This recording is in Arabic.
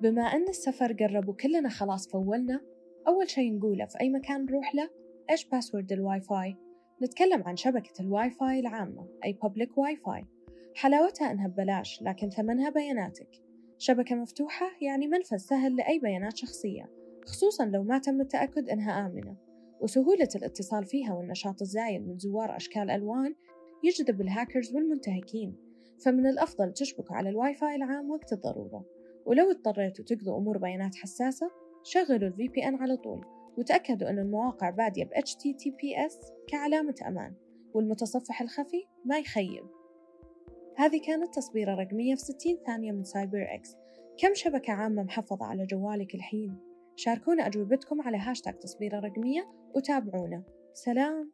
بما أن السفر قرب وكلنا خلاص فولنا أول شي نقوله في أي مكان نروح له إيش password الواي فاي نتكلم عن شبكة الواي فاي العامة أي public Wi-Fi حلاوتها إنها ببلاش لكن ثمنها بياناتك. شبكة مفتوحة يعني منفذ سهل لأي بيانات شخصية خصوصا لو ما تم التأكد إنها آمنة. وسهولة الاتصال فيها والنشاط الزايد من زوار أشكال ألوان يجذب الهاكرز والمنتهكين. فمن الأفضل تشبكوا على الواي فاي العام وقت الضرورة. ولو اضطريتوا تقضوا أمور بيانات حساسة شغلوا ال VPN على طول وتأكدوا أن المواقع بادية ب HTTPS كعلامة أمان والمتصفح الخفي ما يخيب. هذه كانت تصبيرة رقمية في 60 ثانية من CyberX. كم شبكة عامة محفظة على جوالك الحين؟ شاركونا أجوبتكم على هاشتاغ تصبيرة رقمية وتابعونا. سلام!